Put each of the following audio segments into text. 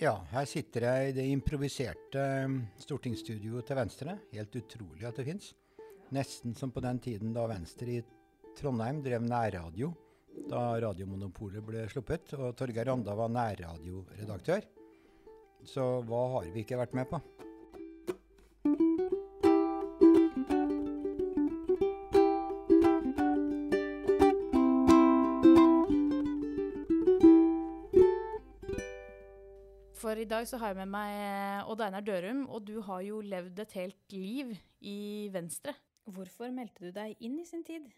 Ja, her sitter jeg i det improviserte um, stortingsstudioet til Venstre. Helt utrolig at det fins. Nesten som på den tiden da Venstre i Trondheim drev nærradio. Da radiomonopolet ble sluppet, og Torgeir Randa var nærradioredaktør. Så hva har vi ikke vært med på? Dag så har jeg med meg eh, Odd Einar Dørum, og du har jo levd et helt liv i Venstre. Hvorfor meldte du deg inn i sin tid?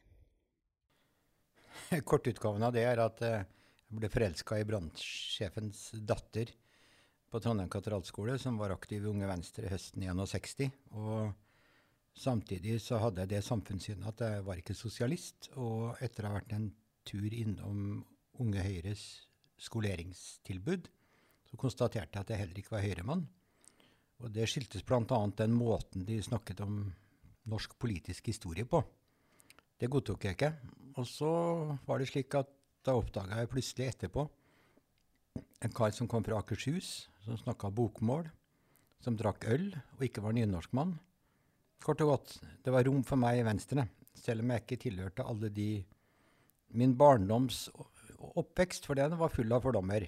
Kortutgaven av det er at eh, jeg ble forelska i brannsjefens datter på Trondheim katedralskole, som var aktiv i Unge Venstre høsten 61. Og samtidig så hadde jeg det samfunnssynet at jeg var ikke sosialist. Og etter å ha vært en tur innom Unge Høyres skoleringstilbud, så konstaterte jeg at jeg heller ikke var høyremann. Og det skyldtes bl.a. den måten de snakket om norsk politisk historie på. Det godtok jeg ikke. Og så var det slik at da oppdaga jeg plutselig etterpå en kar som kom fra Akershus, som snakka bokmål, som drakk øl og ikke var nynorskmann. Kort og godt, det var rom for meg i Venstre, selv om jeg ikke tilhørte alle de Min barndoms oppvekst, for den var full av fordommer.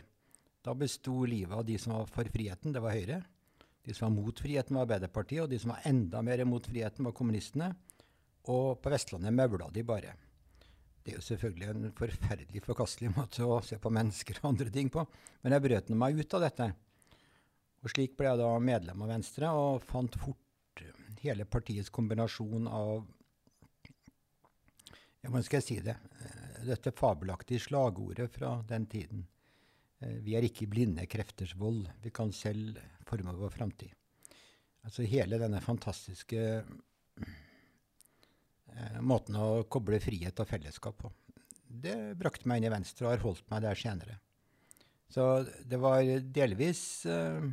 Da besto livet av de som var for friheten, det var Høyre. De som var mot friheten, var Arbeiderpartiet. Og de som var enda mer mot friheten, var kommunistene. Og på Vestlandet maula de bare. Det er jo selvfølgelig en forferdelig forkastelig måte å se på mennesker og andre ting på. Men jeg brøt meg ut av dette. Og slik ble jeg da medlem av Venstre, og fant fort hele partiets kombinasjon av hvordan skal jeg si det? Dette fabelaktige slagordet fra den tiden. Eh, vi er ikke blinde krefters vold. Vi kan selv forme vår framtid. Altså hele denne fantastiske eh, måten å koble frihet og fellesskap på. Det brakte meg inn i Venstre og har holdt meg der senere. Så det var delvis eh,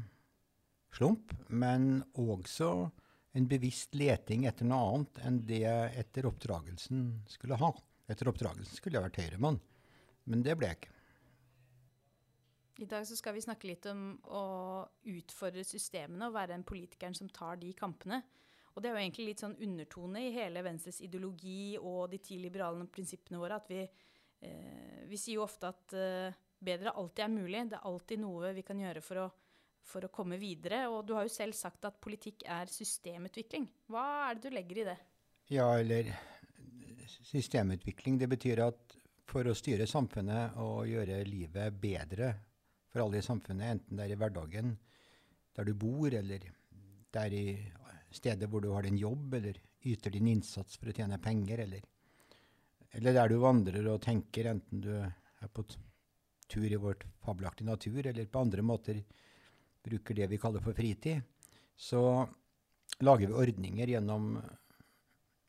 slump, men også en bevisst leting etter noe annet enn det jeg etter oppdragelsen skulle ha. Etter oppdragelsen skulle jeg vært høyremann, men det ble jeg ikke. I dag så skal vi snakke litt om å utfordre systemene og være den politikeren som tar de kampene. Og det er jo egentlig litt sånn undertone i hele Venstres ideologi og de ti liberale prinsippene våre at vi, eh, vi sier jo ofte at eh, bedre alltid er mulig. Det er alltid noe vi kan gjøre for å, for å komme videre. Og du har jo selv sagt at politikk er systemutvikling. Hva er det du legger i det? Ja, eller systemutvikling. Det betyr at for å styre samfunnet og gjøre livet bedre for alle i samfunnet, enten det er i hverdagen der du bor, eller det er i stedet hvor du har din jobb, eller yter din innsats for å tjene penger, eller, eller der du vandrer og tenker, enten du er på tur i vårt fabelaktige natur, eller på andre måter bruker det vi kaller for fritid, så lager vi ordninger gjennom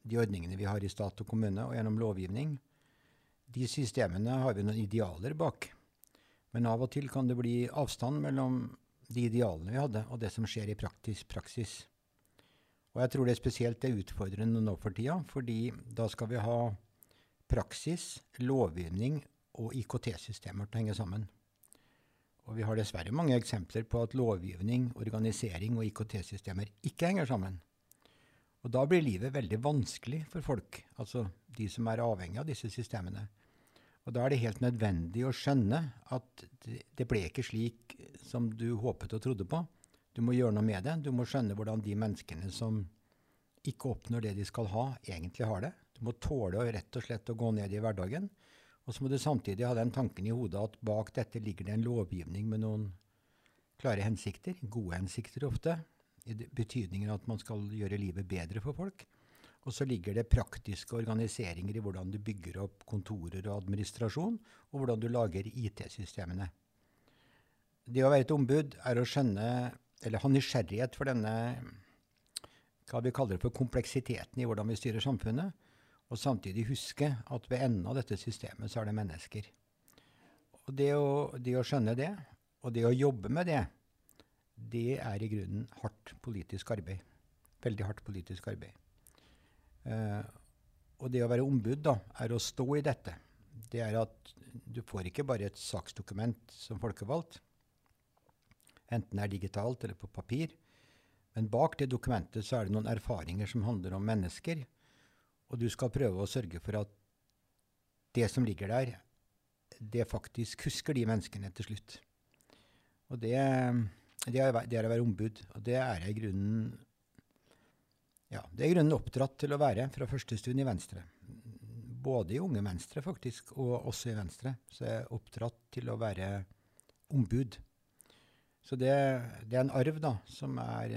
de ordningene vi har i stat og kommune, og gjennom lovgivning. De systemene har vi noen idealer bak. Men av og til kan det bli avstand mellom de idealene vi hadde, og det som skjer i praktisk praksis. Og jeg tror det er spesielt er utfordrende nå for tida, fordi da skal vi ha praksis, lovgivning og IKT-systemer til å henge sammen. Og vi har dessverre mange eksempler på at lovgivning, organisering og IKT-systemer ikke henger sammen. Og da blir livet veldig vanskelig for folk, altså de som er avhengig av disse systemene. Og da er det helt nødvendig å skjønne at det ble ikke slik som du håpet og trodde på. Du må gjøre noe med det. Du må skjønne hvordan de menneskene som ikke oppnår det de skal ha, egentlig har det. Du må tåle rett og slett å gå ned i hverdagen. Og så må du samtidig ha den tanken i hodet at bak dette ligger det en lovgivning med noen klare hensikter. Gode hensikter ofte. I betydningen at man skal gjøre livet bedre for folk. Og så ligger det praktiske organiseringer i hvordan du bygger opp kontorer og administrasjon, og hvordan du lager IT-systemene. Det å være et ombud er å skjønne, eller ha nysgjerrighet for denne hva vi kaller for kompleksiteten i hvordan vi styrer samfunnet, og samtidig huske at ved enden av dette systemet så er det mennesker. Og det å, det å skjønne det, og det å jobbe med det, det er i grunnen hardt politisk arbeid. Veldig hardt politisk arbeid. Uh, og det å være ombud da, er å stå i dette. Det er at du får ikke bare et saksdokument som folkevalgt, enten det er digitalt eller på papir. Men bak det dokumentet så er det noen erfaringer som handler om mennesker. Og du skal prøve å sørge for at det som ligger der, det faktisk husker de menneskene til slutt. Og det, det, er, det er å være ombud. Og det er jeg i grunnen ja, det er grunnen oppdratt til å være fra første stund i Venstre. Både i Unge Venstre, faktisk, og også i Venstre. Så jeg er oppdratt til å være ombud. Så det, det er en arv da, som er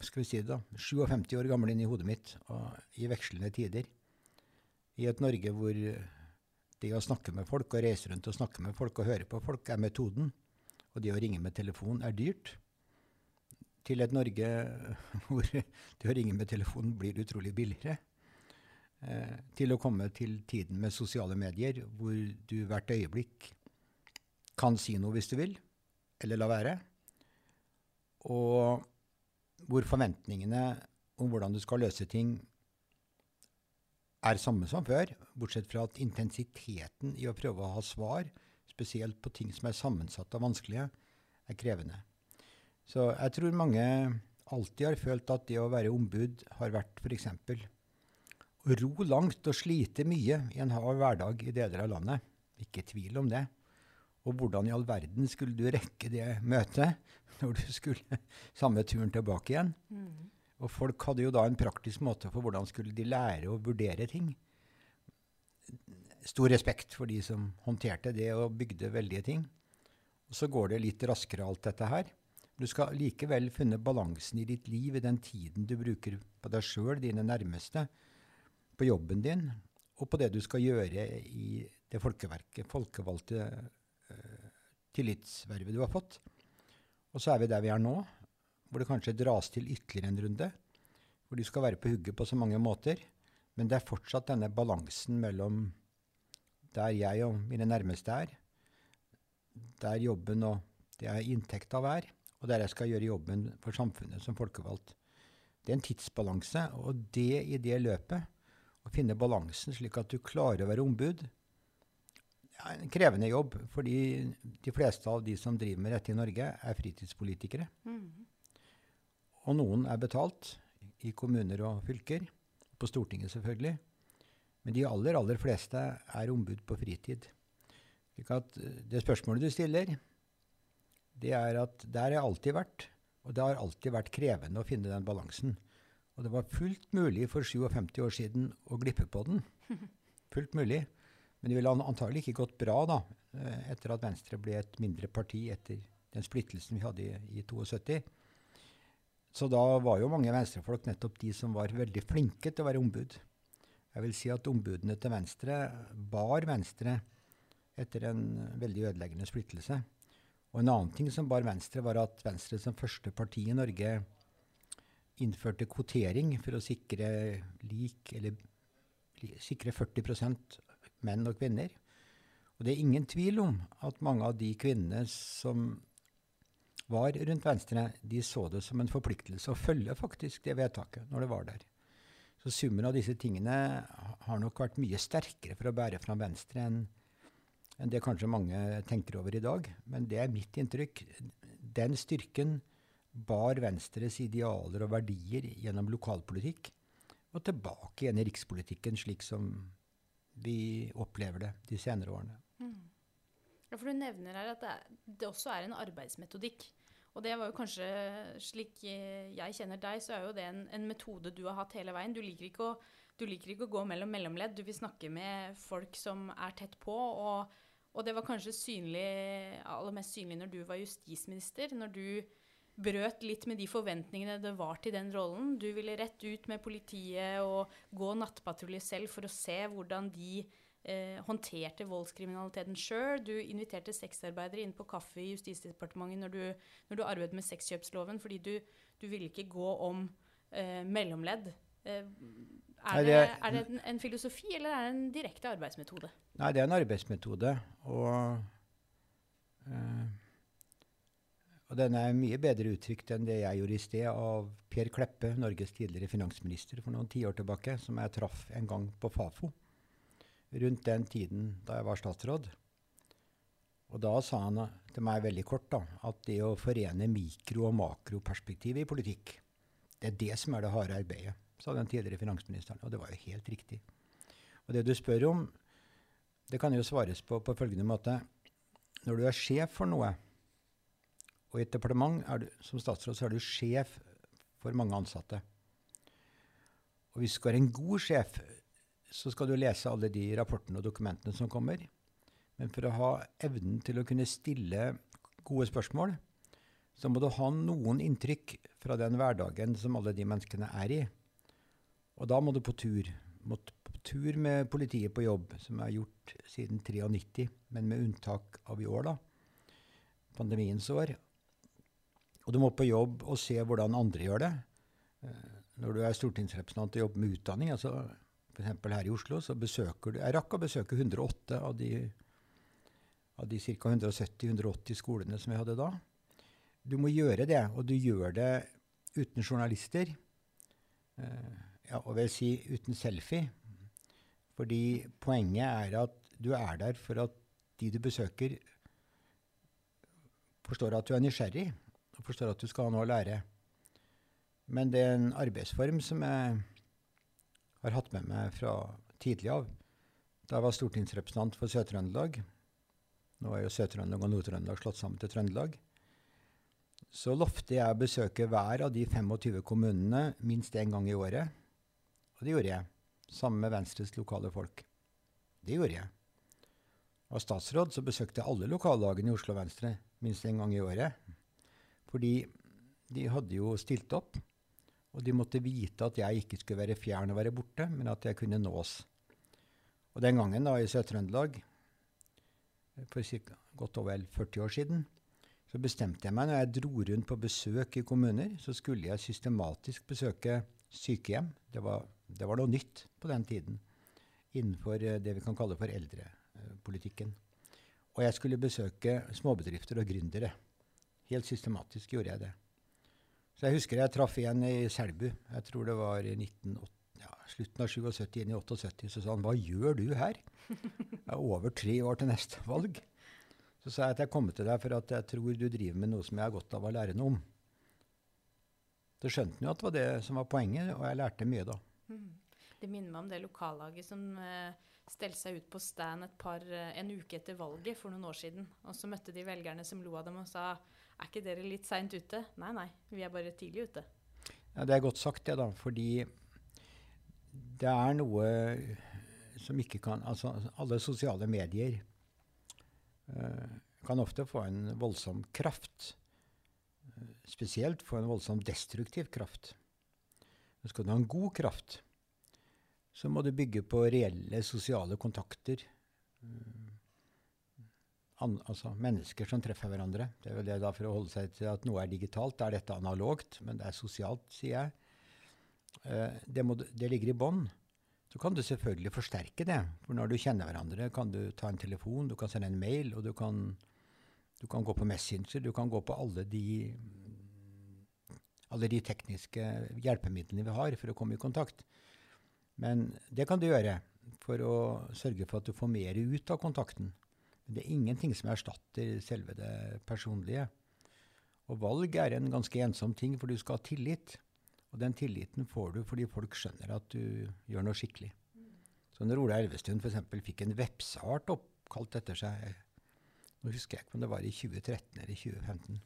skal vi si det da, 57 år gammel inn i hodet mitt, og i vekslende tider. I et Norge hvor det å snakke med folk og reise rundt og snakke med folk og høre på folk er metoden, og det å ringe med telefon er dyrt, til et Norge hvor det å ringe med telefonen blir utrolig billigere. Eh, til å komme til tiden med sosiale medier, hvor du hvert øyeblikk kan si noe hvis du vil, eller la være. Og hvor forventningene om hvordan du skal løse ting, er samme som før, bortsett fra at intensiteten i å prøve å ha svar, spesielt på ting som er sammensatte og vanskelige, er krevende. Så jeg tror mange alltid har følt at det å være ombud har vært f.eks. å ro langt og slite mye i en hard hverdag i deler av landet. Ikke tvil om det. Og hvordan i all verden skulle du rekke det møtet når du skulle samme turen tilbake igjen? Mm. Og folk hadde jo da en praktisk måte for hvordan skulle de lære å vurdere ting. Stor respekt for de som håndterte det og bygde veldige ting. Og så går det litt raskere, alt dette her. Du skal likevel finne balansen i ditt liv i den tiden du bruker på deg sjøl, dine nærmeste, på jobben din, og på det du skal gjøre i det folkeverket, folkevalgte uh, tillitsvervet du har fått. Og så er vi der vi er nå, hvor det kanskje dras til ytterligere en runde. Hvor du skal være på hugget på så mange måter. Men det er fortsatt denne balansen mellom der jeg og mine nærmeste er, der jobben og det jeg inntekta av er, og der jeg skal gjøre jobben for samfunnet som folkevalgt. Det er en tidsbalanse, og det i det løpet, å finne balansen slik at du klarer å være ombud, er en krevende jobb. Fordi de fleste av de som driver med dette i Norge, er fritidspolitikere. Mm. Og noen er betalt i kommuner og fylker. På Stortinget, selvfølgelig. Men de aller, aller fleste er ombud på fritid. Slik at det spørsmålet du stiller, det er at der har jeg alltid vært. Og det har alltid vært krevende å finne den balansen. Og det var fullt mulig for 57 år siden å glippe på den. Fullt mulig. Men det ville antagelig ikke gått bra da, eh, etter at Venstre ble et mindre parti etter den splittelsen vi hadde i, i 72. Så da var jo mange venstrefolk nettopp de som var veldig flinke til å være ombud. Jeg vil si at ombudene til Venstre bar Venstre etter en veldig ødeleggende splittelse. Og en annen ting som bar Venstre, var at Venstre som første parti i Norge innførte kvotering for å sikre lik, eller sikre 40% menn og kvinner. Og det er ingen tvil om at mange av de kvinnene som var rundt Venstre, de så det som en forpliktelse å følge faktisk det vedtaket når det var der. Så summen av disse tingene har nok vært mye sterkere for å bære fram Venstre enn enn det kanskje mange tenker over i dag. Men det er mitt inntrykk. Den styrken bar Venstres idealer og verdier gjennom lokalpolitikk og tilbake igjen i rikspolitikken, slik som vi opplever det de senere årene. Mm. Ja, for Du nevner her at det, er, det, også er en arbeidsmetodikk. Og det var jo kanskje slik jeg kjenner deg, så er jo det en, en metode du har hatt hele veien. Du liker, å, du liker ikke å, gå mellom mellomledd. Du vil snakke med folk som er tett på. og og det var kanskje synlig, aller mest synlig når du var justisminister. Når du brøt litt med de forventningene det var til den rollen. Du ville rett ut med politiet og gå nattpatrulje selv for å se hvordan de eh, håndterte voldskriminaliteten sjøl. Du inviterte sexarbeidere inn på kaffe i Justisdepartementet når du, når du arbeidet med sexkjøpsloven, fordi du, du ville ikke gå om eh, mellomledd. Eh, er det, er det en, en, filosofi, eller er det en direkte arbeidsmetode? Nei, det er en arbeidsmetode. Og, øh, og den er mye bedre uttrykt enn det jeg gjorde i sted av Per Kleppe, Norges tidligere finansminister, for noen tiår tilbake, som jeg traff en gang på Fafo. Rundt den tiden da jeg var statsråd. Og da sa han til meg veldig kort da, at det å forene mikro- og makroperspektiv i politikk, det er det som er det harde arbeidet, sa den tidligere finansministeren. Og det var jo helt riktig. Og det du spør om, det kan jo svares på på følgende måte. Når du er sjef for noe, og i et departement du, som statsråd så er du sjef for mange ansatte. Og hvis du skal en god sjef, så skal du lese alle de rapportene og dokumentene som kommer. Men for å ha evnen til å kunne stille gode spørsmål, så må du ha noen inntrykk fra den hverdagen som alle de menneskene er i. Og da må du på tur. Måtte på tur med politiet på jobb, som er gjort siden 93, men med unntak av i år, da. Pandemiens år. Og du må på jobb og se hvordan andre gjør det. Eh, når du er stortingsrepresentant og jobber med utdanning, altså f.eks. her i Oslo, så besøker du Jeg rakk å besøke 108 av de av de ca. 170-180 skolene som vi hadde da. Du må gjøre det, og du gjør det uten journalister. Uh, ja, og vil si uten selfie. Fordi poenget er at du er der for at de du besøker, forstår at du er nysgjerrig, og forstår at du skal ha noe å lære. Men det er en arbeidsform som jeg har hatt med meg fra tidlig av. Da jeg var stortingsrepresentant for Sør-Trøndelag, nå er jo Sør-Trøndelag og Nord-Trøndelag slått sammen til Trøndelag. Så lovte jeg å besøke hver av de 25 kommunene minst én gang i året. Og det gjorde jeg. Sammen med Venstres lokale folk. Det gjorde jeg. Og statsråd så besøkte jeg alle lokallagene i Oslo Venstre minst én gang i året. Fordi de hadde jo stilt opp, og de måtte vite at jeg ikke skulle være fjern og være borte, men at jeg kunne nås. Og den gangen da i Sør-Trøndelag for cirka, godt og vel 40 år siden, så bestemte jeg meg når jeg dro rundt på besøk i kommuner, så skulle jeg systematisk besøke sykehjem. Det var, det var noe nytt på den tiden innenfor eh, det vi kan kalle for eldrepolitikken. Og jeg skulle besøke småbedrifter og gründere. Helt systematisk gjorde jeg det. Så jeg husker jeg traff en i Selbu. Jeg tror det var i 1980 ja, slutten av 77, inn i 78, så sa han 'Hva gjør du her?' Det er over tre år til neste valg. Så sa jeg at jeg kommer til deg for at jeg tror du driver med noe som jeg har godt av å lære noe om. Så skjønte han jo at det var det som var poenget, og jeg lærte mye da. Mm. Det minner meg om det lokallaget som uh, stelte seg ut på stand par, uh, en uke etter valget for noen år siden. Og så møtte de velgerne som lo av dem og sa er ikke dere litt seint ute? Nei, nei, vi er bare tidlig ute. Ja, Det er godt sagt, det, da. Fordi det er noe som ikke kan Altså, alle sosiale medier uh, kan ofte få en voldsom kraft. Uh, spesielt få en voldsom destruktiv kraft. Skal du ha en god kraft, så må du bygge på reelle sosiale kontakter. Uh, an, altså mennesker som treffer hverandre. Det er vel det da For å holde seg til at noe er digitalt, da er dette analogt, men det er sosialt, sier jeg. Det, må, det, ligger i bånn. Så kan du selvfølgelig forsterke det. For når du kjenner hverandre, kan du ta en telefon, du kan sende en mail, og du kan, du kan gå på Messenger. Du kan gå på alle de, alle de tekniske hjelpemidlene vi har for å komme i kontakt. Men det kan du gjøre for å sørge for at du får mer ut av kontakten. Men det er ingenting som erstatter selve det personlige. Og valg er en ganske ensom ting, for du skal ha tillit. Og den tilliten får du fordi folk skjønner at du gjør noe skikkelig. Så når Ola Elvestuen f.eks. fikk en vepseart oppkalt etter seg Nå husker jeg ikke om det var i 2013 eller 2015.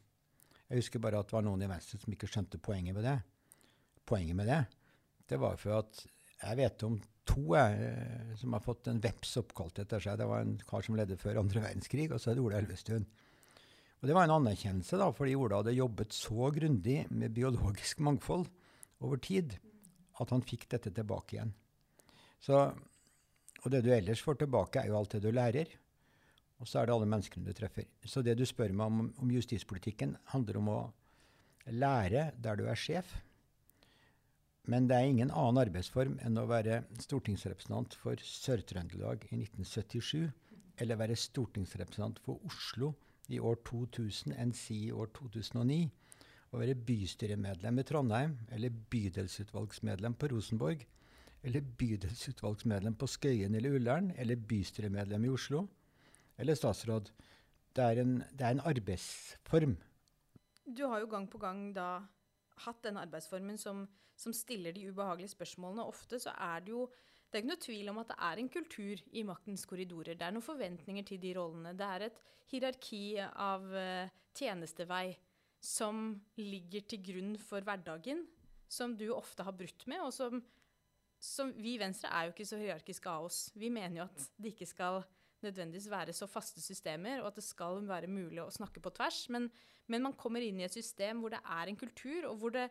Jeg husker bare at det var noen i Venstre som ikke skjønte poenget med det. Poenget med det, det var for at jeg vet om to jeg, eh, som har fått en veps oppkalt etter seg. Det var en kar som ledde før andre verdenskrig, og så er det Ola Elvestuen. Og det var en anerkjennelse, da, fordi Ola hadde jobbet så grundig med biologisk mangfold over tid at han fikk dette tilbake igjen. Så, og det du ellers får tilbake, er jo alt det du lærer. Og så er det alle menneskene du treffer. Så det du spør meg om, om justispolitikken, handler om å lære der du er sjef. Men det er ingen annen arbeidsform enn å være stortingsrepresentant for Sør-Trøndelag i 1977, eller være stortingsrepresentant for Oslo i år 2000 enn si i år 2009 å være bystyremedlem i Trondheim, eller bydelsutvalgsmedlem på Rosenborg, eller bydelsutvalgsmedlem på Skøyen eller Ullern, eller bystyremedlem i Oslo, eller statsråd. det er, en, det er en arbeidsform. Du har jo gang på gang da hatt den arbeidsformen som, som stiller de ubehagelige spørsmålene. Ofte så er det jo det er ikke noe tvil om at det er en kultur i maktens korridorer. Det er noen forventninger til de rollene. Det er et hierarki av uh, tjenestevei som ligger til grunn for hverdagen, som du ofte har brutt med, og som, som Vi i Venstre er jo ikke så hierarkiske av oss. Vi mener jo at det ikke skal nødvendigvis være så faste systemer, og at det skal være mulig å snakke på tvers. Men, men, man kommer inn i et system hvor det er en kultur, og hvor det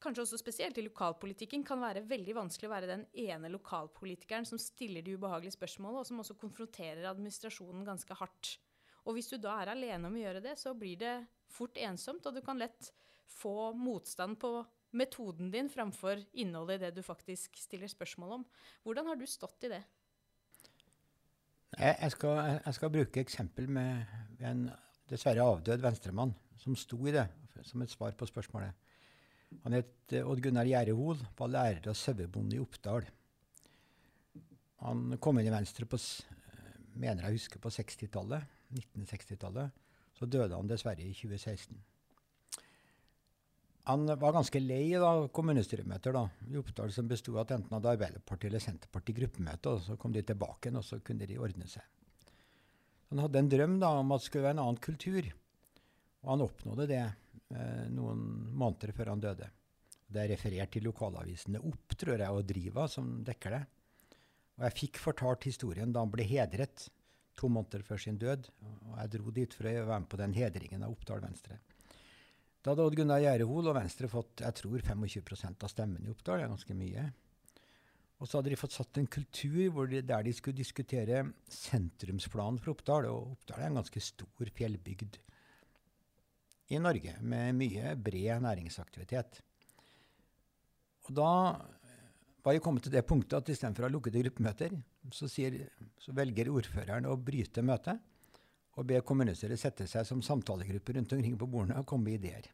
kanskje også spesielt i lokalpolitikken kan være veldig vanskelig å være den ene lokalpolitikeren som stiller de ubehagelige spørsmålene, og som også konfronterer administrasjonen ganske hardt. Og hvis du da er alene om å gjøre det, så blir det fort ensomt, og du kan lett få motstand på metoden din framfor innholdet i det du faktisk stiller spørsmål om. Hvordan har du stått i det? Jeg, jeg, skal, jeg skal, bruke eksempel med en dessverre avdød venstremann som sto i det som et svar på spørsmålet. Han het eh, Odd Gunnar Gjerdehol, var lærer og sauebonde i Oppdal. Han kom inn i Venstre på mener jeg husker på 60-tallet, 1960-tallet. Så døde han dessverre i 2016. Han var ganske lei av kommunestyremøter da, i Oppdal som besto av at enten hadde Arbeiderpartiet eller Senterpartiet gruppemøte, og så kom de tilbake igjen, og så kunne de ordne seg. Han hadde en drøm da, om at det skulle være en annen kultur, og han oppnådde det eh, noen måneder før han døde. Det er referert til lokalavisene Opp tror jeg, og Driva, som dekker det. Og jeg fikk fortalt historien da han ble hedret to måneder før sin død. Og jeg dro dit for å være med på den hedringen av Oppdal Venstre. Da hadde Odd Gunnar Gjerdehol og Venstre fått jeg tror 25% av stemmen i Oppdal. Det er ganske mye. Og så hadde de fått satt en kultur de, der de skulle diskutere sentrumsplanen for Oppdal. Og Oppdal er en ganske stor fjellbygd i Norge med mye bred næringsaktivitet. Og da var jeg kommet til det punktet at istedenfor å ha lukkede gruppemøter, så, sier, så velger ordføreren å bryte møtet og be kommunestyret sette seg som samtalegruppe rundt omkring på bordene og komme med ideer.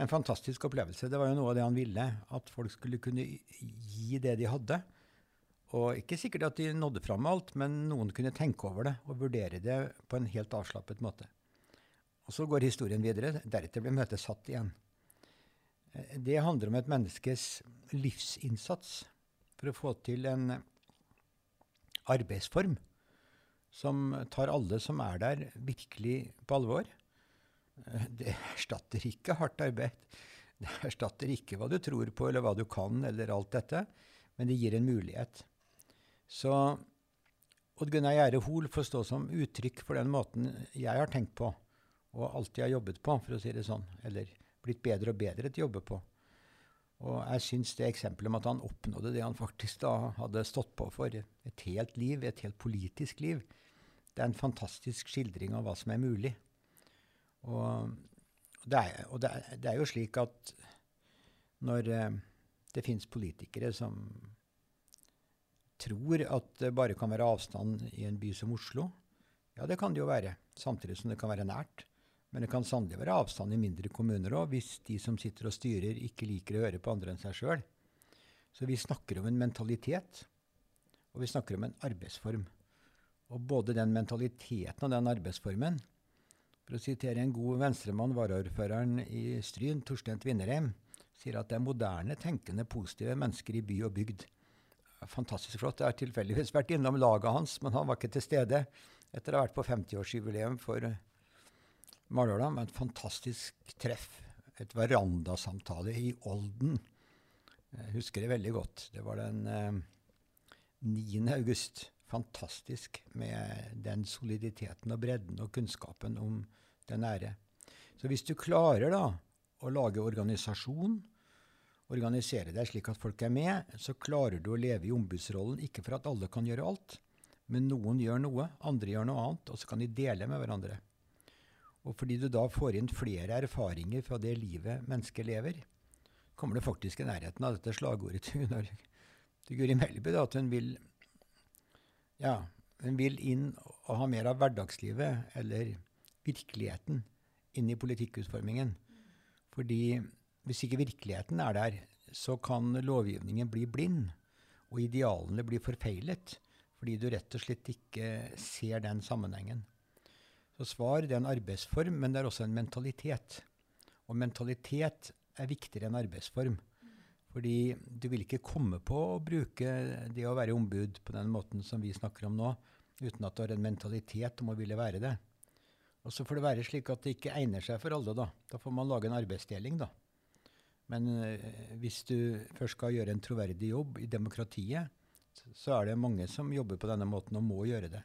En fantastisk opplevelse. Det var jo noe av det han ville. At folk skulle kunne gi det de hadde. Og ikke sikkert at de nådde fram med alt, men noen kunne tenke over det og vurdere det på en helt avslappet måte. Og så går historien videre. Deretter blir møtet satt igjen. Det handler om et menneskes livsinnsats for å få til en arbeidsform som tar alle som er der, virkelig på alvor. Eh, det erstatter ikke hardt arbeid. Det erstatter ikke hva du tror på, eller hva du kan, eller alt dette. Men det gir en mulighet. Så Odd Gunnar Gjære Hoel får stå som uttrykk for den måten jeg har tenkt på, og alltid har jobbet på, for å si det sånn. Eller blitt bedre og bedre til å jobbe på. Og jeg syns det eksempelet om at han oppnådde det han faktisk da hadde stått på for et helt liv, et helt politisk liv, det er en fantastisk skildring av hva som er mulig. Og det er, og det er, det er jo slik at når eh, det fins politikere som tror at det bare kan være avstand i en by som Oslo, ja, det kan det jo være. Samtidig som det kan være nært. Men det kan sannelig være avstand i mindre kommuner òg, hvis de som sitter og styrer, ikke liker å høre på andre enn seg sjøl. Så vi snakker om en mentalitet, og vi snakker om en arbeidsform. Og både den mentaliteten og den arbeidsformen For å sitere en god venstremann, varaordføreren i Stryn, Torstein Tvinnereim, sier at det er moderne, tenkende, positive mennesker i by og bygd. Fantastisk flott. Jeg har tilfeldigvis vært innom laget hans, men han var ikke til stede etter å ha vært på 50-årsjubileum for Maløla Men et fantastisk treff. Et verandasamtale i Olden. Jeg husker det veldig godt. Det var den eh, 9. august fantastisk med den soliditeten og bredden og kunnskapen om det nære. Så hvis du klarer da å lage organisasjon, organisere deg slik at folk er med, så klarer du å leve i ombudsrollen, ikke for at alle kan gjøre alt, men noen gjør noe, andre gjør noe annet, og så kan de dele med hverandre. Og fordi du da får inn flere erfaringer fra det livet mennesket lever, kommer du faktisk i nærheten av dette slagordet til Guri Melby, at hun vil ja, hun vil inn og ha mer av hverdagslivet, eller virkeligheten, inn i politikkutformingen. Fordi hvis ikke virkeligheten er der, så kan lovgivningen bli blind, og idealene blir forfeilet. Fordi du rett og slett ikke ser den sammenhengen. Så svar det er en arbeidsform, men det er også en mentalitet. Og mentalitet er viktigere enn arbeidsform. Fordi du vil ikke komme på å bruke det å være ombud på den måten som vi snakker om nå, uten at du har en mentalitet om å ville være det. Og så får det være slik at det ikke egner seg for alle. Da Da får man lage en arbeidsdeling, da. Men øh, hvis du først skal gjøre en troverdig jobb i demokratiet, så er det mange som jobber på denne måten og må gjøre det.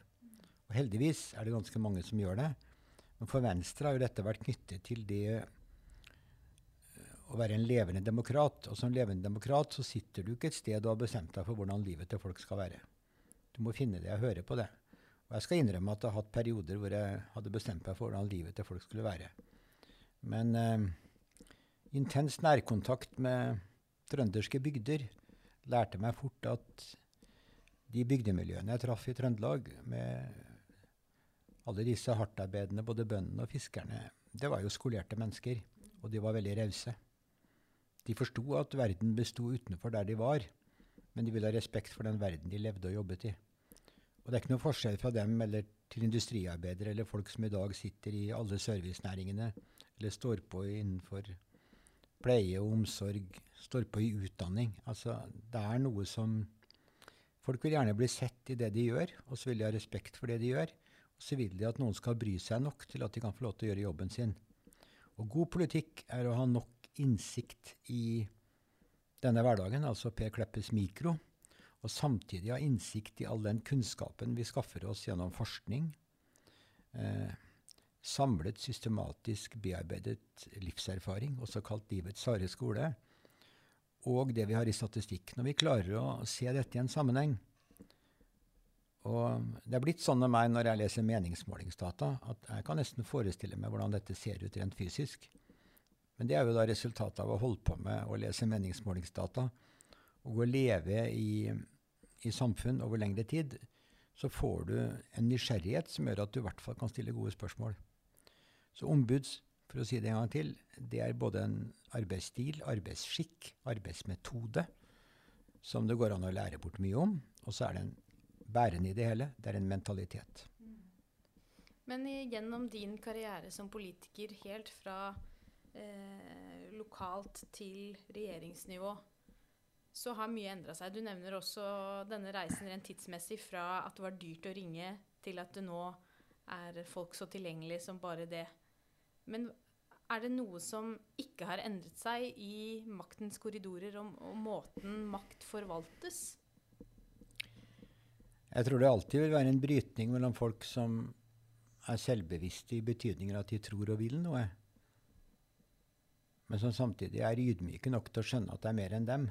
Og heldigvis er det ganske mange som gjør det. Men for Venstre har jo dette vært knyttet til det å være en levende demokrat. Og som levende demokrat så sitter du ikke et sted og har bestemt deg for hvordan livet til folk skal være. Du må finne det og høre på det. Og jeg skal innrømme at jeg har hatt perioder hvor jeg hadde bestemt meg for hvordan livet til folk skulle være. Men eh, intens nærkontakt med trønderske bygder lærte meg fort at de bygdemiljøene jeg traff i Trøndelag, med alle disse hardtarbeidende, både bøndene og fiskerne, det var jo skolerte mennesker. Og de var veldig rause. De forsto at verden besto utenfor der de var, men de ville ha respekt for den verden de levde og jobbet i. Og det er ikke noe forskjell fra dem eller til industriarbeidere eller folk som i dag sitter i alle servicenæringene eller står på innenfor pleie og omsorg, står på i utdanning. Altså, det er noe som Folk vil gjerne bli sett i det de gjør, og så vil de ha respekt for det de gjør. Og så vil de at noen skal bry seg nok til at de kan få lov til å gjøre jobben sin. Og god politikk er å ha nok innsikt i denne hverdagen, altså Per Kleppes mikro, og samtidig ha innsikt i all den kunnskapen vi skaffer oss gjennom forskning, eh, samlet, systematisk bearbeidet livserfaring, også kalt livets harde skole, og det vi har i statistikk. Når vi klarer å se dette i en sammenheng og Det er blitt sånn med meg når jeg leser meningsmålingsdata, at jeg kan nesten forestille meg hvordan dette ser ut rent fysisk. Men det er jo da resultatet av å holde på med å lese meningsmålingsdata og å leve i, i samfunn over lengre tid. Så får du en nysgjerrighet som gjør at du i hvert fall kan stille gode spørsmål. Så ombuds, for å si det en gang til, det er både en arbeidsstil, arbeidsskikk, arbeidsmetode, som det går an å lære bort mye om. Og så er det en bærende i det hele. Det er en mentalitet. Men gjennom din karriere som politiker, helt fra eh, lokalt til regjeringsnivå, så har mye endra seg. Du nevner også denne reisen rent tidsmessig fra at det var dyrt å ringe, til at det nå er folk så tilgjengelig som bare det. Men er det noe som ikke har endret seg i maktens korridorer og, og måten makt forvaltes? Jeg tror det alltid vil være en brytning mellom folk som er selvbevisste i betydningen at de tror og vil noe, men som samtidig er ydmyke nok til å skjønne at det er mer enn dem.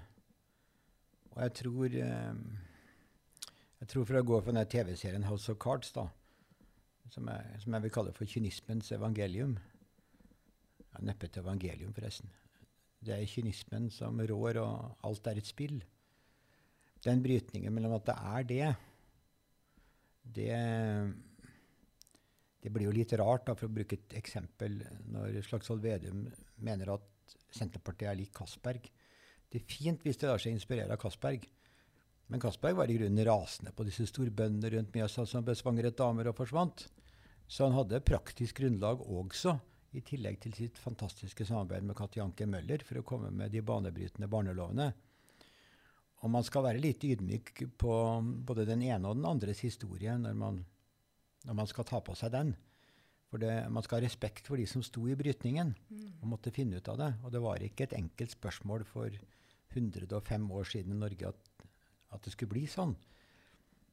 Og jeg tror eh, jeg tror For å gå for den TV-serien House of Cards, da, som jeg, som jeg, vil kalle for kynismens evangelium ja, Neppe et evangelium, forresten. Det er kynismen som rår, og alt er et spill. Den brytningen mellom at det er det, det det blir jo litt rart, da, for å bruke et eksempel, når Slagsvold Vedum mener at Senterpartiet er lik Castberg. Det er fint hvis det lar seg inspirere av Castberg. Men Castberg var i grunnen rasende på disse storbøndene rundt Mjøsa som besvangret damer og forsvant. Så han hadde praktisk grunnlag også, i tillegg til sitt fantastiske samarbeid med Katti Møller, for å komme med de banebrytende barnelovene. Og man skal være litt ydmyk på både den ene og den andres historie når man når man skal ta på seg den. For det, man skal ha respekt for de som sto i brytningen mm. og måtte finne ut av det. Og det var ikke et enkelt spørsmål for 105 år siden i Norge at, at det skulle bli sånn.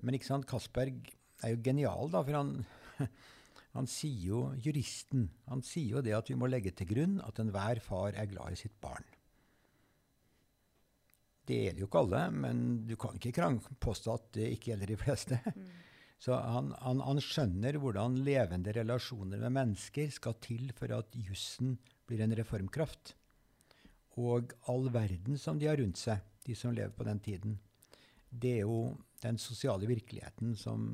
Men ikke sant, Castberg er jo genial, da, for han, han sier jo, juristen, han sier jo det at vi må legge til grunn at enhver far er glad i sitt barn. Det gjelder jo ikke alle, men du kan ikke påstå at det ikke gjelder de fleste. Mm. Så han, han, han, skjønner hvordan levende relasjoner med mennesker skal til for at jussen blir en reformkraft. Og all verden som de har rundt seg, de som lever på den tiden, det er jo den sosiale virkeligheten som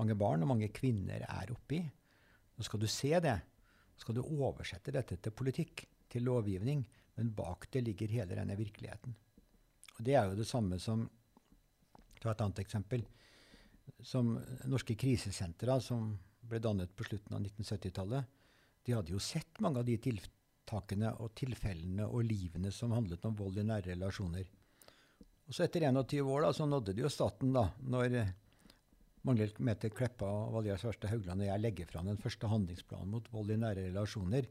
mange barn og mange kvinner er oppi. Nå skal du se det. Nå skal du oversette dette til politikk, til lovgivning. Men bak det ligger hele denne virkeligheten. Og det er jo det samme som Ta et annet eksempel som norske krisesentre, som ble dannet på slutten av 1970-tallet, de hadde jo sett mange av de tiltakene og tilfellene og livene som handlet om vold i nære relasjoner. Og så etter 21 år da, så nådde det jo staten, da, når Magnhild Mette Kleppa og Valgerd Svarstad Haugland og jeg legger fram den første handlingsplanen mot vold i nære relasjoner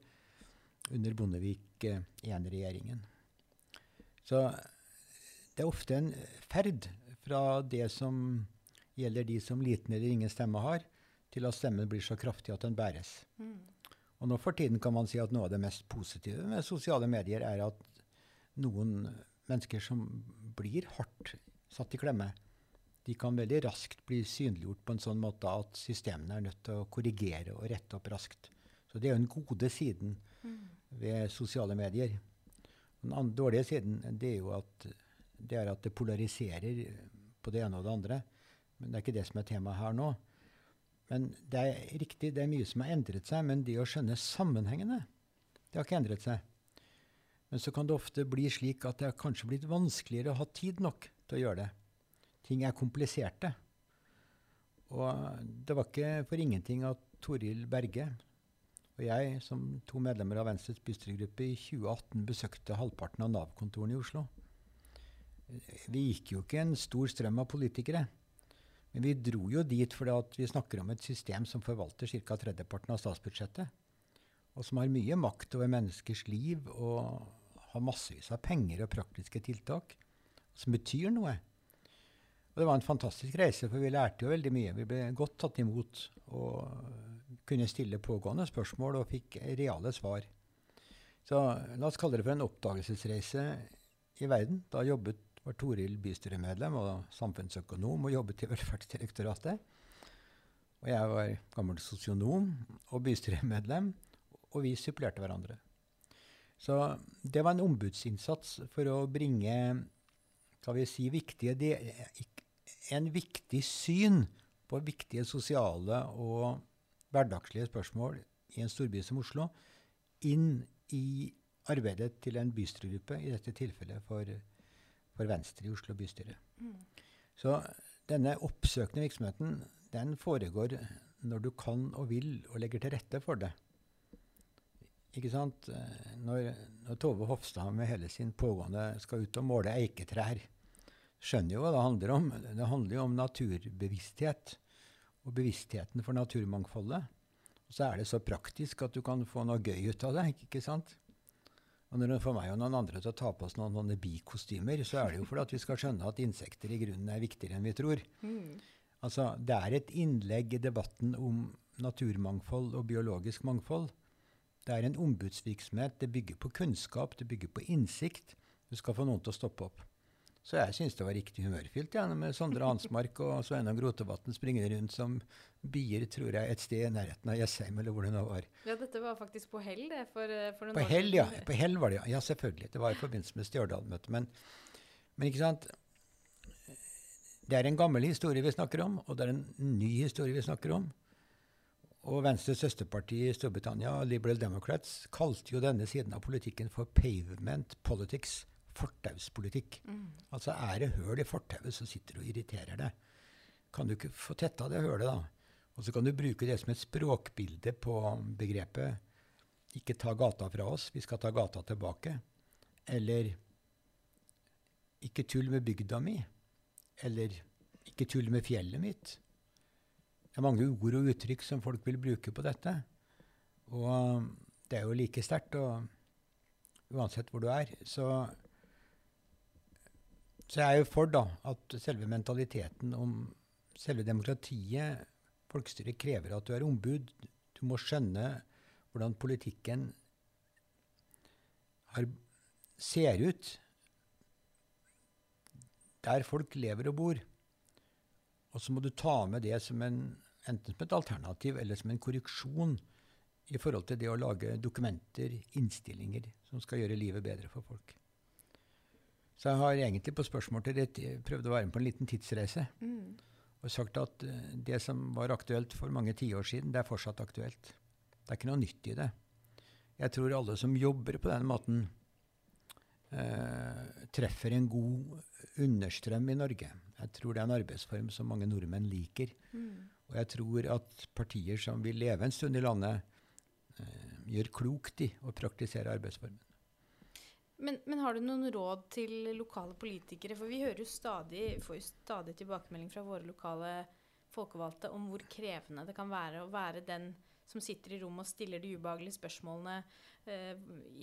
under Bondevik I-regjeringen. Så det er ofte en ferd fra det som gjelder de som liten eller ingen stemme har, til at stemmen blir så kraftig at den bæres. Mm. Og nå for tiden kan man si at noe av det mest positive med sosiale medier er at noen mennesker som blir hardt satt i klemme, de kan veldig raskt bli synliggjort på en sånn måte at systemene er nødt til å korrigere og rette opp raskt. Så det er jo den gode siden mm. ved sosiale medier. Den dårlige siden det er jo at det, er at det polariserer på det ene og det andre. Men det er ikke det som er temaet her nå. Men det er riktig, det er mye som har endret seg, men det å skjønne sammenhengene, det har ikke endret seg. Men så kan det ofte bli slik at det har kanskje blitt vanskeligere å ha tid nok til å gjøre det. Ting er kompliserte. Og det var ikke for ingenting at Toril Berge og jeg, som to medlemmer av Venstres bystyregruppe, i 2018 besøkte halvparten av Nav-kontorene i Oslo. Vi gikk jo ikke en stor strøm av politikere. Men vi dro jo dit fordi vi snakker om et system som forvalter ca. tredjeparten av statsbudsjettet. Og som har mye makt over menneskers liv og har massevis av penger og praktiske tiltak. Som betyr noe. Og det var en fantastisk reise, for vi lærte jo veldig mye. Vi ble godt tatt imot og kunne stille pågående spørsmål og fikk reale svar. Så la oss kalle det for en oppdagelsesreise i verden. Da jobbet var Toril bystyremedlem og samfunnsøkonom og jobbet i Velferdsdirektoratet. Og jeg var gammel sosionom og bystyremedlem, og vi supplerte hverandre. Så det var en ombudsinnsats for å bringe skal vi si, viktige, en viktig syn på viktige sosiale og hverdagslige spørsmål i en storby som Oslo inn i arbeidet til en bystyregruppe, i dette tilfellet for for Venstre i Oslo bystyre. Mm. Så denne oppsøkende virksomheten den foregår når du kan og vil og legger til rette for det. Ikke sant? Når, når Tove Hofstad med hele sin pågående skal ut og måle eiketrær, skjønner jo hva det handler om. Det handler jo om naturbevissthet og bevisstheten for naturmangfoldet. Og så er det så praktisk at du kan få noe gøy ut av det. ikke sant? Og når hun får meg og noen andre til å ta på oss noen, noen bikostymer, så er det jo fordi at vi skal skjønne at insekter i grunnen er viktigere enn vi tror. Mm. Altså, Det er et innlegg i debatten om naturmangfold og biologisk mangfold. Det er en ombudsvirksomhet. Det bygger på kunnskap, det bygger på innsikt. Du skal få noen til å stoppe opp. Så jeg syns det var riktig humørfylt ja, med Sondre Hansmark og Sveinung Rotevatn springende rundt som bier, tror jeg, et sted i nærheten av Jessheim, eller hvor det nå var. Ja, dette var faktisk på Hell, det? For, for noen på Hell, ja. På Hell var det, ja. ja. Selvfølgelig. Det var i forbindelse med Stjørdal-møtet. Men, men, ikke sant Det er en gammel historie vi snakker om, og det er en ny historie vi snakker om. Og Venstres søsterparti i Storbritannia, Liberal Democrats, kalte jo denne siden av politikken for pavement politics fortauspolitikk. Mm. Altså er det høl i fortauet, så sitter du og irriterer deg. Kan du ikke få tetta det hølet, da? Og så kan du bruke det som et språkbilde på begrepet 'ikke ta gata fra oss, vi skal ta gata tilbake'. Eller 'ikke tull med bygda mi'. Eller 'ikke tull med fjellet mitt'. Det er mange ord og uttrykk som folk vil bruke på dette. Og det er jo like sterkt uansett hvor du er. Så så jeg er jo for da, at selve mentaliteten om selve demokratiet, folkestyret, krever at du er ombud. Du må skjønne hvordan politikken har, ser ut der folk lever og bor. Og så må du ta med det som en, enten som et alternativ eller som en korreksjon i forhold til det å lage dokumenter, innstillinger, som skal gjøre livet bedre for folk. Så jeg har egentlig på spørsmål til ditt prøvd å være med på en liten tidsreise. Mm. Og sagt at uh, det som var aktuelt for mange tiår siden, det er fortsatt aktuelt. Det er ikke noe nytt i det. Jeg tror alle som jobber på den måten, eh, treffer en god understrøm i Norge. Jeg tror det er en arbeidsform som mange nordmenn liker. Mm. Og jeg tror at partier som vil leve en stund i landet, eh, gjør klokt i å praktisere arbeidsformen. Men, men, har du noen råd til lokale politikere? For vi hører jo stadig, får jo stadig tilbakemelding fra våre lokale folkevalgte om hvor krevende det kan være å være den som sitter i rommet og stiller de ubehagelige spørsmålene eh,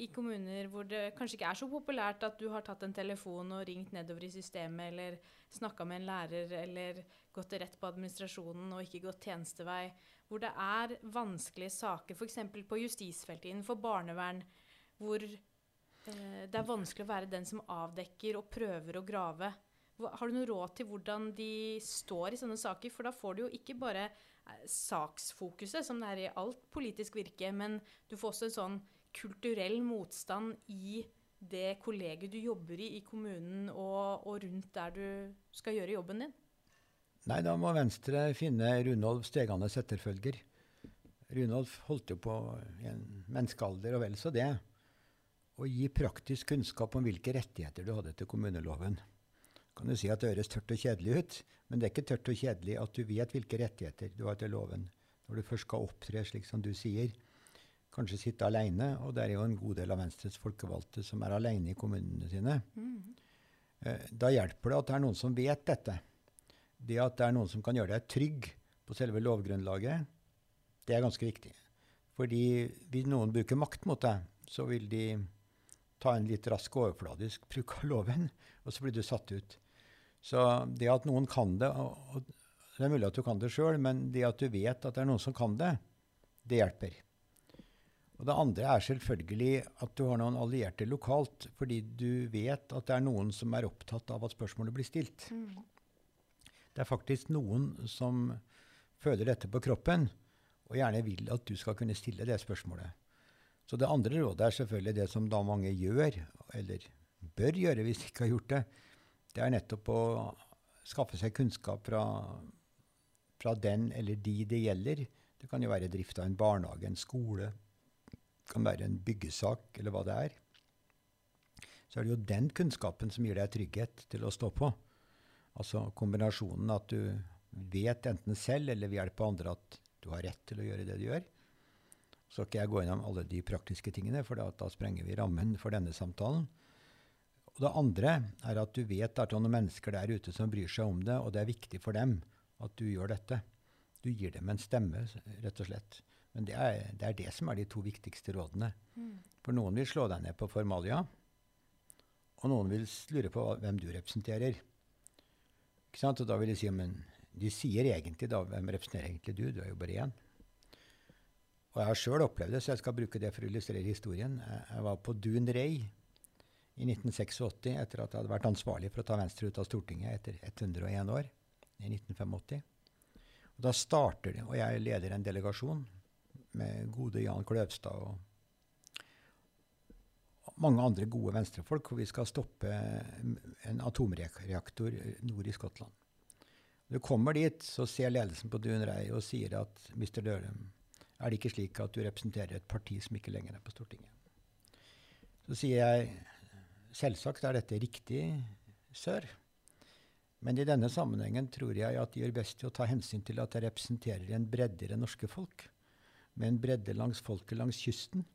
i kommuner hvor det kanskje ikke er så populært at du har tatt en telefon og ringt nedover i systemet, eller snakka med en lærer, eller gått rett på administrasjonen og ikke gått tjenestevei. Hvor det er vanskelige saker, f.eks. på justisfeltet, innenfor barnevern, hvor det er vanskelig å være den som avdekker og prøver å grave. Har du noe råd til hvordan de står i sånne saker? For da får du jo ikke bare eh, saksfokuset, som det er i alt politisk virke, men du får også en sånn kulturell motstand i det kollegiet du jobber i i kommunen og, og, rundt der du skal gjøre jobben din? Nei, da må Venstre finne Runolf Steganes etterfølger. Runolf holdt jo på i en menneskealder og vel så det. Å gi praktisk kunnskap om hvilke rettigheter du hadde til kommuneloven kan du si at det høres tørt og kjedelig ut, men det er ikke tørt og kjedelig at du vet hvilke rettigheter du har til loven når du først skal opptre slik som du sier. Kanskje sitte alene, og det er jo en god del av Venstres folkevalgte som er alene i kommunene sine. Mm. Da hjelper det at det er noen som vet dette. Det at det er noen som kan gjøre deg trygg på selve lovgrunnlaget, det er ganske viktig. Fordi hvis noen bruker makt mot deg, så vil de ta en litt rask overfladisk bruk av loven, og så blir du satt ut. Så det at noen kan det og, og Det er mulig at du kan det sjøl, men det at du vet at det er noen som kan det, det hjelper. Og Det andre er selvfølgelig at du har noen allierte lokalt, fordi du vet at det er noen som er opptatt av at spørsmålet blir stilt. Mm. Det er faktisk noen som føler dette på kroppen, og gjerne vil at du skal kunne stille det spørsmålet. Så det andre rådet er selvfølgelig det som da mange gjør, eller bør gjøre hvis de ikke har gjort det, det er nettopp å skaffe seg kunnskap fra, fra, den eller de det gjelder. Det kan jo være drift av en barnehage, en skole, det kan være en byggesak, eller hva det er. Så er det jo den kunnskapen som gir deg trygghet til å stå på. Altså kombinasjonen at du vet enten selv eller ved hjelp av andre at du har rett til å gjøre det du gjør. Så skal ikke jeg gå gjennom alle de praktiske tingene, for da, da sprenger vi rammen for denne samtalen. Og det andre er at du vet at det er noen mennesker der ute som bryr seg om det, og det er viktig for dem at du gjør dette. Du gir dem en stemme, rett og slett. Men det er det, er det som er de to viktigste rådene. Mm. For noen vil slå deg ned på formalia, og noen vil lure på hvem du representerer. Ikke sant? Og da vil de si men de sier egentlig da hvem representerer egentlig du? Du er jo bare én. Og jeg har sjøl opplevd det, så jeg skal bruke det for å illustrere historien. Jeg, var på Dun Rei i 1986, etter at jeg hadde vært ansvarlig for å ta Venstre ut av Stortinget etter 101 år, i 1985. Og da starter det, og jeg leder en delegasjon med gode Jan Kløvstad og mange andre gode venstrefolk, hvor vi skal stoppe en atomreaktor nord i Skottland. Når du kommer dit, så ser ledelsen på Dunrei og sier at Mr. Dørum, er det ikke slik at du representerer et parti som ikke lenger er på Stortinget? Så sier jeg Selvsagt er dette riktig, sør. Men i denne sammenhengen tror jeg at de gjør best i å ta hensyn til at jeg representerer en bredde i det norske folk. Med en bredde langs folket langs kysten.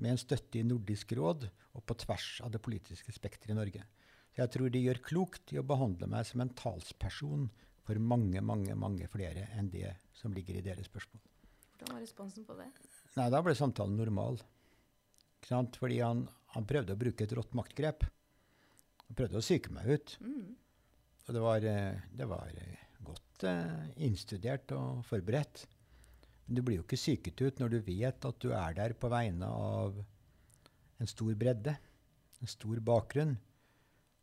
Med en støtte i Nordisk råd og på tvers av det politiske spekteret i Norge. Så jeg tror de gjør klokt i å behandle meg som en talsperson for mange, mange, mange flere enn det som ligger i deres spørsmål. Hvordan var responsen på det? Nei, Da ble samtalen normal. Fordi han, han, prøvde å bruke et rått maktgrep. Han prøvde å psyke meg ut. Mm. Og det var, eh, det var eh, godt uh, innstudert og forberedt. Men du blir jo ikke psyket ut når du vet at du er der på vegne av en stor bredde, en stor bakgrunn.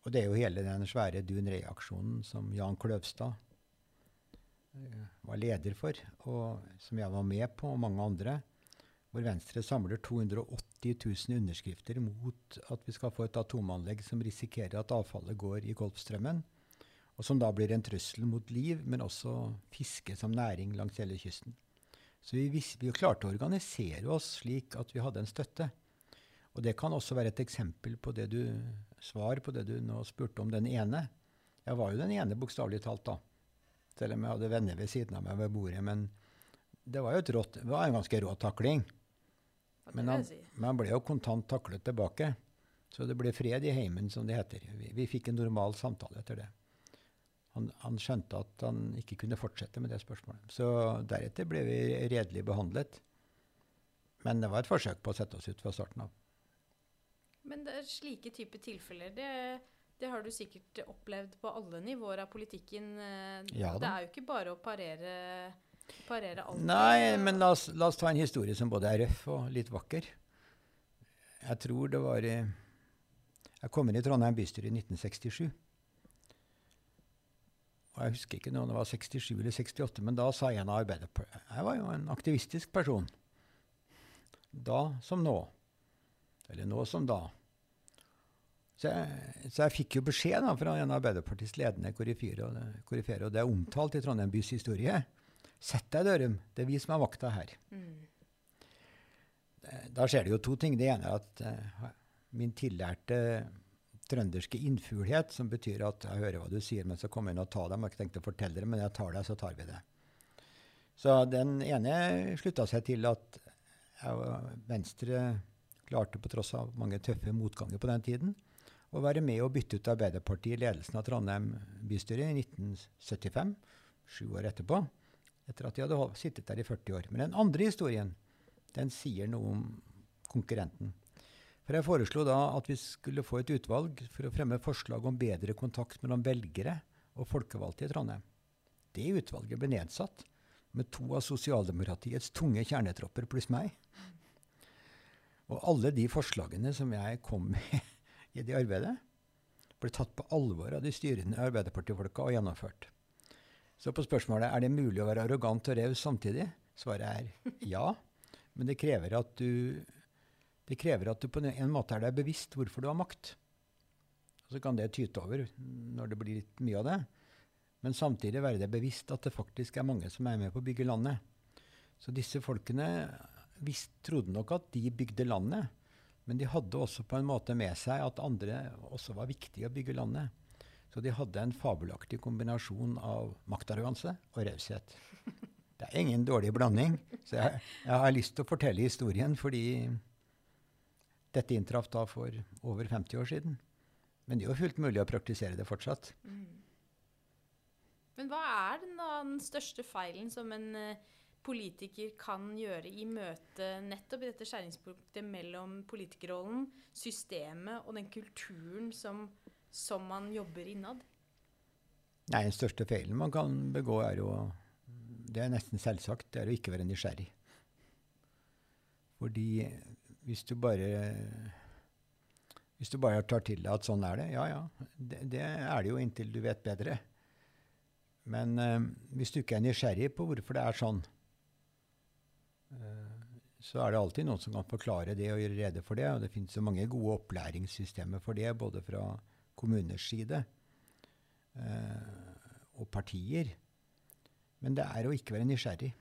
Og det er jo hele den svære Dun Re-aksjonen som Jan Kløvstad var leder for, og som jeg var med på, og mange andre hvor Venstre samler 280 000 underskrifter mot at vi skal få et atomanlegg som risikerer at avfallet går i Golfstrømmen, og som da blir en trussel mot liv, men også fiske som næring langs hele kysten. Så vi, vi klarte å organisere oss slik at vi hadde en støtte. Og det kan også være et eksempel på det du svar på det du nå spurte om den ene. Jeg var jo den ene, bokstavelig talt, da. Selv om jeg hadde venner ved siden av meg ved bordet. Men det var jo et rått, det var en ganske rå takling. Men han, men han ble jo kontant taklet tilbake. Så det ble fred i heimen, som det heter. Vi, vi fikk en normal samtale etter det. Han, han skjønte at han ikke kunne fortsette med det spørsmålet. Så deretter ble vi redelig behandlet. Men det var et forsøk på å sette oss ut fra starten av. Men det er slike typer tilfeller, det, det har du sikkert opplevd på alle nivåer av politikken. eh, Ja. Det er jo ikke bare å parere, parere alt. Nei, men la oss, la oss ta en historie som både er røff og litt vakker. Jeg tror det var Jeg kom inn i Trondheim bystyre i 1967. Og jeg husker ikke om det var 67 eller 68, men da sa en av Arbeiderpartiet Jeg var jo en aktivistisk person. Da som nå. Eller nå som da. Så jeg, så jeg fikk jo beskjed da, fra en av Arbeiderpartiets ledende koryfeer, og det- er omtalt i Trondheim bys historie. Sett deg, Dørum. Det er vi som har vakta her. Mm. Eh, Da skjer det jo to ting. Det ene er at uh, min tillærte trønderske innfuglighet, som betyr at jeg hører hva du sier, men så kommer jeg inn og tar dem. Jeg har ikke tenkt å fortelle det, men jeg tar deg, så tar vi det. Så den ene slutta seg til at Venstre klarte, på tross av mange tøffe motganger på den tiden, å være med og bytte ut Arbeiderpartiet i ledelsen av Trondheim bystyre i 1975, sju år etterpå, etter at de hadde sittet der i 40 år. Men den andre historien, den sier noe om konkurrenten. For jeg foreslo da at vi skulle få et utvalg for å fremme forslag om bedre kontakt mellom velgere og folkevalgte i Trondheim. Det utvalget ble nedsatt med to av sosialdemokratiets tunge kjernetropper pluss meg. Og alle de forslagene som jeg kom med i det arbeidet, ble tatt på alvor av de styrende Arbeiderpartifolka og gjennomført. Så på spørsmålet er det mulig å være arrogant og raus samtidig, svaret er ja. Men det krever at du, krever at du på en måte er deg bevisst hvorfor du har makt. Og så kan det tyte over når det blir litt mye av det. Men samtidig være deg bevisst at det faktisk er mange som er med på å bygge landet. Så disse folkene visst, trodde nok at de bygde landet, men de hadde også på en måte med seg at andre også var viktige å bygge landet. Så de hadde en fabelaktig kombinasjon av maktarroganse og raushet. Det er ingen dårlig blanding. Så jeg, jeg har lyst til å fortelle historien fordi dette inntraff da for over 50 år siden. Men det er jo fullt mulig å praktisere det fortsatt. Mm. Men hva er den, da, den største feilen som en eh, politiker kan gjøre i møte nettopp i dette skjæringspunktet mellom politikerrollen, systemet og den kulturen som, som man jobber innad? Nei, Den største feilen man kan begå, er jo Det er nesten selvsagt. Det er å ikke være nysgjerrig. Fordi hvis du bare Hvis du bare tar til deg at sånn er det, ja ja. Det, det er det jo inntil du vet bedre. Men øh, hvis du ikke er nysgjerrig på hvorfor det er sånn, så er det alltid noen som kan forklare det og gjøre rede for det. Og det finnes jo mange gode opplæringssystemer for det, både fra kommuners side eh, og partier. Men det er å ikke være nysgjerrig.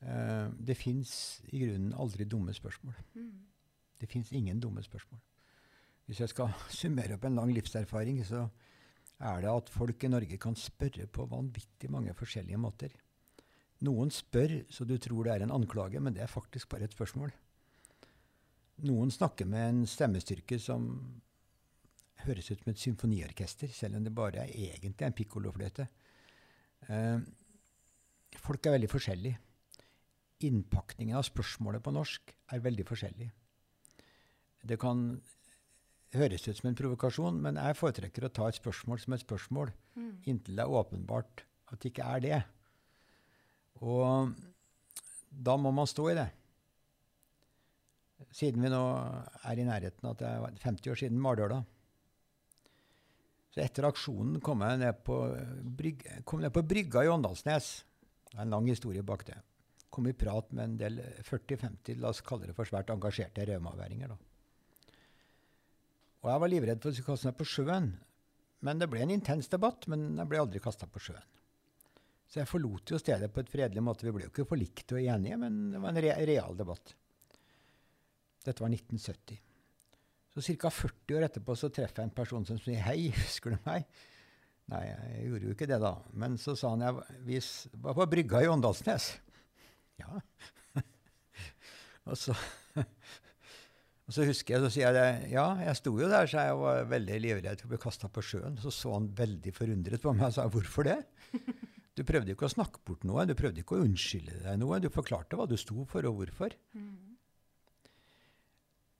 Eh, det fins i grunnen aldri dumme spørsmål. Mm. Det fins ingen dumme spørsmål. Hvis jeg skal summere opp en lang livserfaring, så er det at folk i Norge kan spørre på vanvittig mange forskjellige måter. Noen spør så du tror det er en anklage, men det er faktisk bare et spørsmål. Noen snakker med en stemmestyrke som høres ut som et symfoniorkester, selv om det bare er egentlig en pikkolofløyte. Eh, folk er veldig forskjellige. Innpakningen av spørsmålet på norsk er veldig forskjellig. Det kan høres ut som en provokasjon, men jeg foretrekker å ta et spørsmål som et spørsmål, Mm. inntil det er åpenbart at det ikke er det. Og da må man stå i det. Siden vi nå er i nærheten at det er 50 år siden Mardøla. Så etter aksjonen kom jeg ned på, bryg, kom ned på brygga i Åndalsnes. Det er en lang historie bak det. Kom i prat med en del 40-50, la oss kalle det for svært engasjerte raumaværinger. Og jeg var livredd for å kaste meg på sjøen. Men det ble en intens debatt, men jeg ble aldri kasta på sjøen. Så jeg forlot jo stedet på et fredelig måte. Vi ble jo ikke forlikte og enige, men det var en re real debatt. Dette var 1970. Så ca. 40 år etterpå så treffer jeg en person som sier 'Hei, husker du meg?' Nei, jeg gjorde jo ikke det, da. Men så sa han jeg vi var på brygga i Åndalsnes. Ja. og, så, og så husker jeg, så sier jeg det. Ja, jeg sto jo der, så jeg var veldig livredd for å bli kasta på sjøen. Så så han veldig forundret på meg og sa hvorfor det? Du prøvde ikke å snakke bort noe, du prøvde ikke å unnskylde deg noe. Du forklarte hva du sto for, og hvorfor. Mm.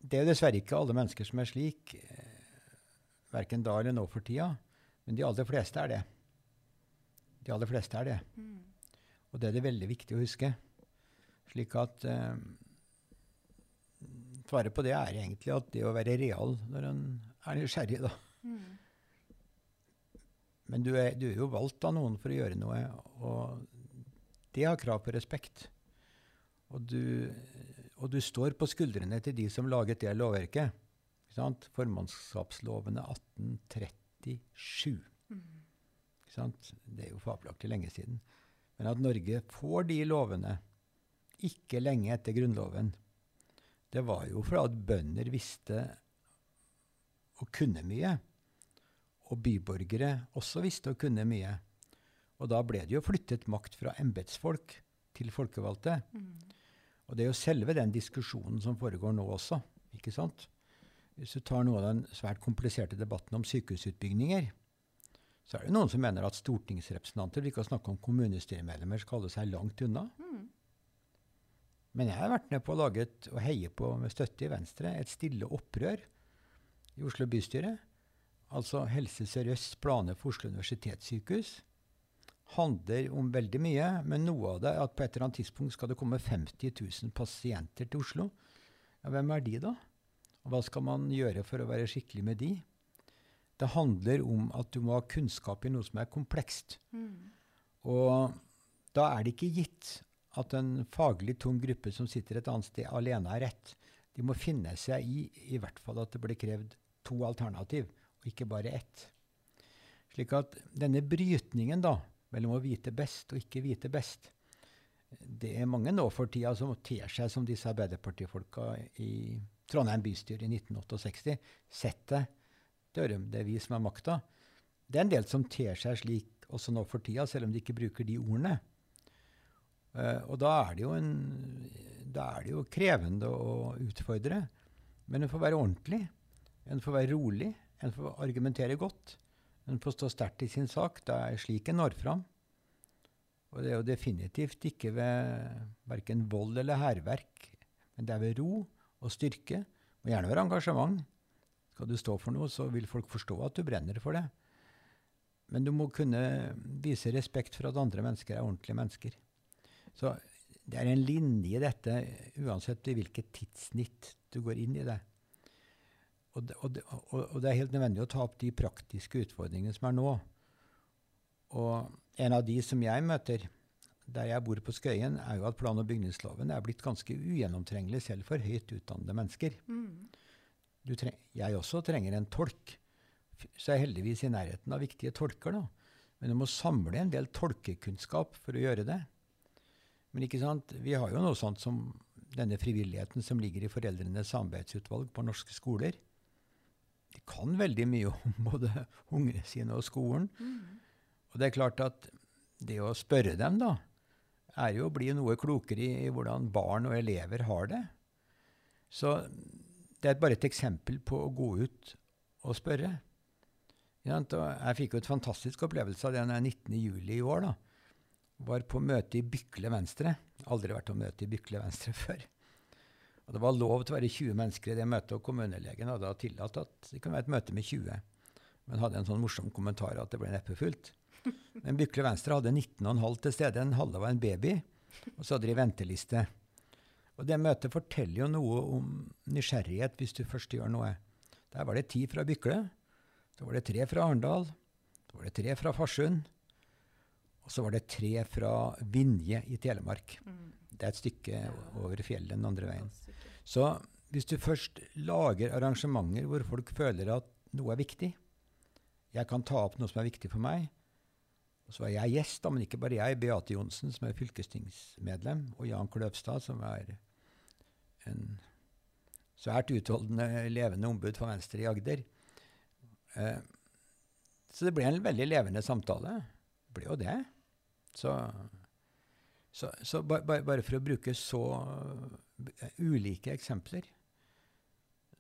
Det er dessverre ikke alle mennesker som er slik, eh, verken da eller nå for tida. Men de aller fleste er det. De aller fleste er det. Mm. Og det er det veldig viktig å huske. Slik at eh, Svaret på det er egentlig at det å være real når en er nysgjerrig, da. Mm. Men du er, du er, jo valgt av noen for å gjøre noe, og det har krav på respekt. Og du, og du står på skuldrene til de som laget det lovverket. Formannskapslovene 1830 1997. Mm. Det er jo fabelaktig lenge siden. Men at Norge får de lovene ikke lenge etter Grunnloven, det var jo fordi at bønder visste og kunne mye. Og byborgere også visste og kunne mye. Og da ble det jo flyttet makt fra embetsfolk til folkevalgte. Mm. Og det er jo selve den diskusjonen som foregår nå også. ikke sant? Hvis du tar noe av den svært kompliserte debatten om sykehusutbygninger, så er det noen som mener at stortingsrepresentanter, vi kan snakke om kommunestyremedlemmer, skal holde seg langt unna. Mm. Men jeg har vært med på å lage et, og heie på med støtte i Venstre et stille opprør i Oslo bystyre. Altså Helse Sør-Østs planer for Oslo universitetssykehus handler om veldig mye, men noe av det er at på et eller annet tidspunkt skal det komme 50 000 pasienter til Oslo. Ja, hvem er de, da? Og hva skal man gjøre for å være skikkelig med de? Det handler om at du må ha kunnskap i noe som er komplekst. Mm. Og da er det ikke gitt at en faglig tung gruppe som sitter et annet sted, alene har rett. De må finne seg i i hvert fall at det blir krevd to alternativ, og ikke bare ett. Slik at denne brytningen da, mellom å vite best og ikke vite best, det er mange nå for tida som ter seg som disse Arbeiderpartifolka i Trondheim bystyre i 1968. Sett deg, Dørum, det er vi som har makta. Det er en del som ter seg slik også nå for tida, selv om de ikke bruker de ordene. Uh, og da er, en, da er det jo krevende å utfordre. Men en får være ordentlig. En får være rolig. En får argumentere godt. En får stå sterkt i sin sak. Det er slik en når fram. Og det er jo definitivt ikke ved verken vold eller hærverk, men det er ved ro og styrke, og gjerne ved engasjement. Skal du stå for noe, så vil folk forstå at du brenner for det. Men du må kunne vise respekt for at andre mennesker er ordentlige mennesker. Så det er en linje i dette, uansett i hvilket tidssnitt du går inn i det. Og det, og, det, og det, er helt nødvendig å ta opp de praktiske utfordringene som er nå. Og en av de som jeg møter, der jeg bor på Skøyen, er jo at plan- og bygningsloven er blitt ganske ugjennomtrengelig selv for høyt utdannede mennesker. Mm. jeg også trenger en tolk. Så er jeg heldigvis i nærheten av viktige tolker. da. Men du må samle en del tolkekunnskap for å gjøre det. Men ikke sant? vi har jo noe sånt som denne frivilligheten som ligger i Foreldrenes samarbeidsutvalg på norske skoler. De kan veldig mye om både ungene sine og skolen. Mm. Og det er klart at det å spørre dem, da, er jo å bli noe klokere i, hvordan barn og elever har det. Så det er bare et eksempel på å gå ut og spørre. Jeg fikk jo et fantastisk opplevelse av det når 19. juli i år. da. Var på møte i Bykle Venstre. Aldri vært på møte i Bykle Venstre før. Og Det var lov til å være 20 mennesker i det møtet, og kommunelegen hadde tillatt at det kunne være et møte med 20. Men hadde en sånn morsom kommentar at det ble neppe fullt. Men Bykle Venstre hadde 19,5 til stede. En halve var en baby. Og så hadde de venteliste. Og det møtet forteller jo noe om nysgjerrighet hvis du først gjør noe. Der var det ti fra Bykle. Så var det tre fra Arendal. Så var det tre fra Farsund. Og så var det tre fra Vinje i Telemark. Mm. Det er et stykke over fjellet den andre veien. Så hvis du først lager arrangementer hvor folk føler at noe er viktig Jeg kan ta opp noe som er viktig for meg. Og så var jeg gjest, da, men ikke bare jeg. Beate Johnsen, som er fylkestingsmedlem, og Jan Kløvstad, som er en svært utholdende, levende ombud for Venstre i Agder. Eh, Så det ble en veldig levende samtale. Det ble jo det. Så, så, så ba, ba, bare for å bruke så uh, ulike eksempler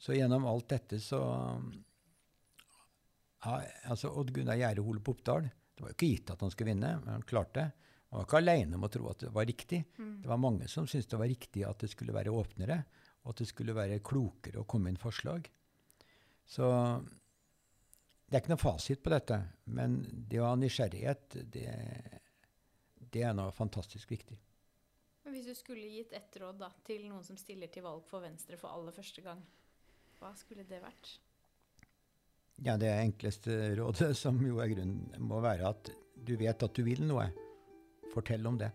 Så gjennom alt dette så ja, altså Odd Gunnar Gjære Hole Oppdal Det var jo ikke gitt at han skulle vinne, men han klarte det. Han var ikke alene om å tro at det var riktig. Mm. Det var mange som syntes det var riktig at det skulle være åpnere, og at det skulle være klokere å komme inn forslag. Så det er ikke noe fasit på dette, men det å ha nysgjerrighet, det, det er noe fantastisk viktig. Men Hvis du skulle gitt ett råd da, til noen som stiller til valg for Venstre for aller første gang, hva skulle det vært? Ja, Det enkleste rådet, som jo er grunnen, må være at du vet at du vil noe. Fortell om det.